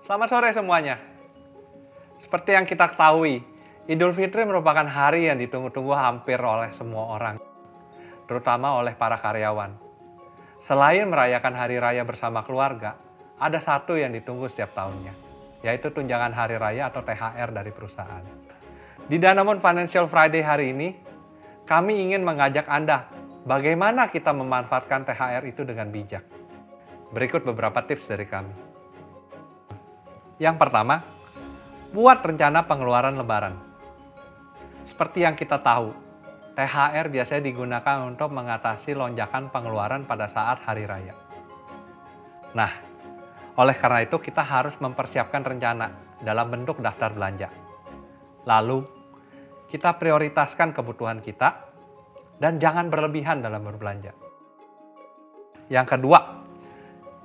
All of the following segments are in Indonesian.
Selamat sore semuanya. Seperti yang kita ketahui, Idul Fitri merupakan hari yang ditunggu-tunggu hampir oleh semua orang, terutama oleh para karyawan. Selain merayakan hari raya bersama keluarga, ada satu yang ditunggu setiap tahunnya, yaitu tunjangan hari raya atau THR dari perusahaan. Di Danamon Financial Friday hari ini, kami ingin mengajak Anda bagaimana kita memanfaatkan THR itu dengan bijak. Berikut beberapa tips dari kami. Yang pertama, buat rencana pengeluaran lebaran. Seperti yang kita tahu, THR biasanya digunakan untuk mengatasi lonjakan pengeluaran pada saat hari raya. Nah, oleh karena itu kita harus mempersiapkan rencana dalam bentuk daftar belanja. Lalu, kita prioritaskan kebutuhan kita dan jangan berlebihan dalam berbelanja. Yang kedua,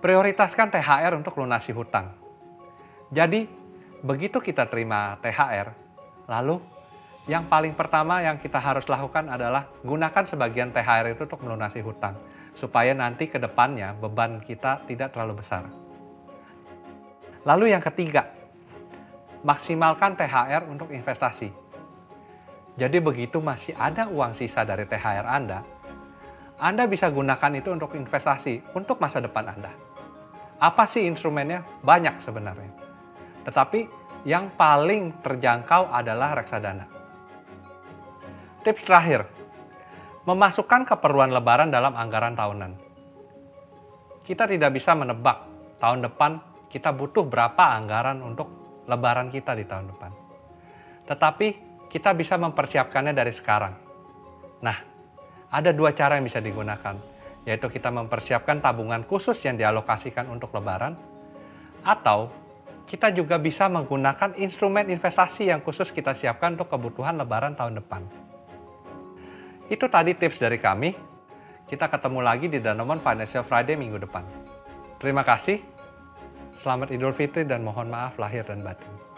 prioritaskan THR untuk lunasi hutang. Jadi, begitu kita terima THR, lalu yang paling pertama yang kita harus lakukan adalah gunakan sebagian THR itu untuk melunasi hutang, supaya nanti ke depannya beban kita tidak terlalu besar. Lalu yang ketiga, maksimalkan THR untuk investasi. Jadi begitu masih ada uang sisa dari THR Anda, Anda bisa gunakan itu untuk investasi untuk masa depan Anda. Apa sih instrumennya? Banyak sebenarnya. Tetapi yang paling terjangkau adalah reksadana. Tips terakhir, memasukkan keperluan lebaran dalam anggaran tahunan. Kita tidak bisa menebak tahun depan kita butuh berapa anggaran untuk lebaran kita di tahun depan. Tetapi kita bisa mempersiapkannya dari sekarang. Nah, ada dua cara yang bisa digunakan, yaitu kita mempersiapkan tabungan khusus yang dialokasikan untuk lebaran, atau kita juga bisa menggunakan instrumen investasi yang khusus kita siapkan untuk kebutuhan lebaran tahun depan. Itu tadi tips dari kami. Kita ketemu lagi di Danamon Financial Friday minggu depan. Terima kasih. Selamat Idul Fitri dan mohon maaf lahir dan batin.